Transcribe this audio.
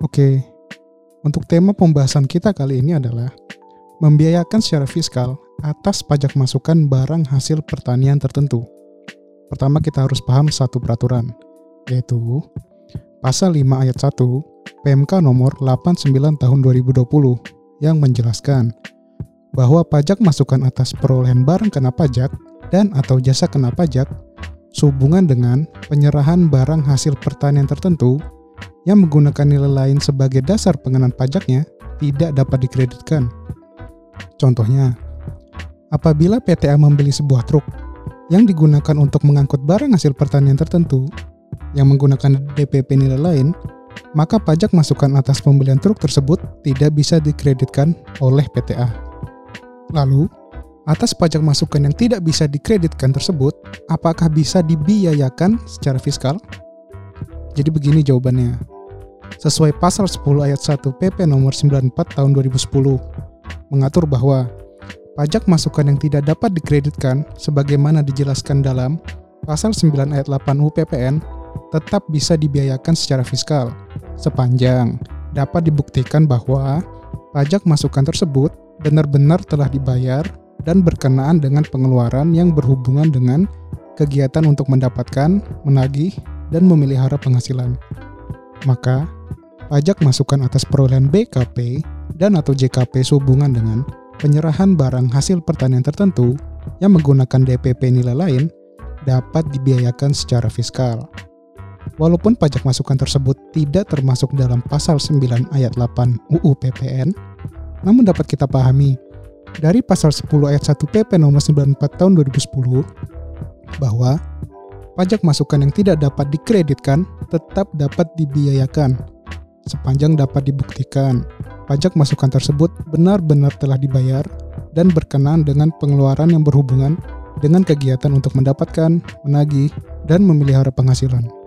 Oke, untuk tema pembahasan kita kali ini adalah membiayakan secara fiskal atas pajak masukan barang hasil pertanian tertentu. Pertama kita harus paham satu peraturan, yaitu pasal 5 ayat 1 PMK nomor 89 tahun 2020 yang menjelaskan bahwa pajak masukan atas perolehan barang kena pajak dan atau jasa kena pajak sehubungan dengan penyerahan barang hasil pertanian tertentu yang menggunakan nilai lain sebagai dasar pengenaan pajaknya tidak dapat dikreditkan. Contohnya, apabila PTA membeli sebuah truk yang digunakan untuk mengangkut barang hasil pertanian tertentu yang menggunakan DPP nilai lain, maka pajak masukan atas pembelian truk tersebut tidak bisa dikreditkan oleh PTA. Lalu, atas pajak masukan yang tidak bisa dikreditkan tersebut, apakah bisa dibiayakan secara fiskal? Jadi begini jawabannya. Sesuai pasal 10 ayat 1 PP nomor 94 tahun 2010 mengatur bahwa pajak masukan yang tidak dapat dikreditkan sebagaimana dijelaskan dalam pasal 9 ayat 8 UPPN tetap bisa dibiayakan secara fiskal sepanjang dapat dibuktikan bahwa pajak masukan tersebut benar-benar telah dibayar dan berkenaan dengan pengeluaran yang berhubungan dengan kegiatan untuk mendapatkan, menagih, dan memelihara penghasilan. Maka, pajak masukan atas perolehan BKP dan atau JKP sehubungan dengan penyerahan barang hasil pertanian tertentu yang menggunakan DPP nilai lain dapat dibiayakan secara fiskal. Walaupun pajak masukan tersebut tidak termasuk dalam pasal 9 ayat 8 UU PPN, namun dapat kita pahami dari pasal 10 ayat 1 PP nomor 94 tahun 2010 bahwa pajak masukan yang tidak dapat dikreditkan tetap dapat dibiayakan sepanjang dapat dibuktikan pajak masukan tersebut benar-benar telah dibayar dan berkenaan dengan pengeluaran yang berhubungan dengan kegiatan untuk mendapatkan, menagih, dan memelihara penghasilan.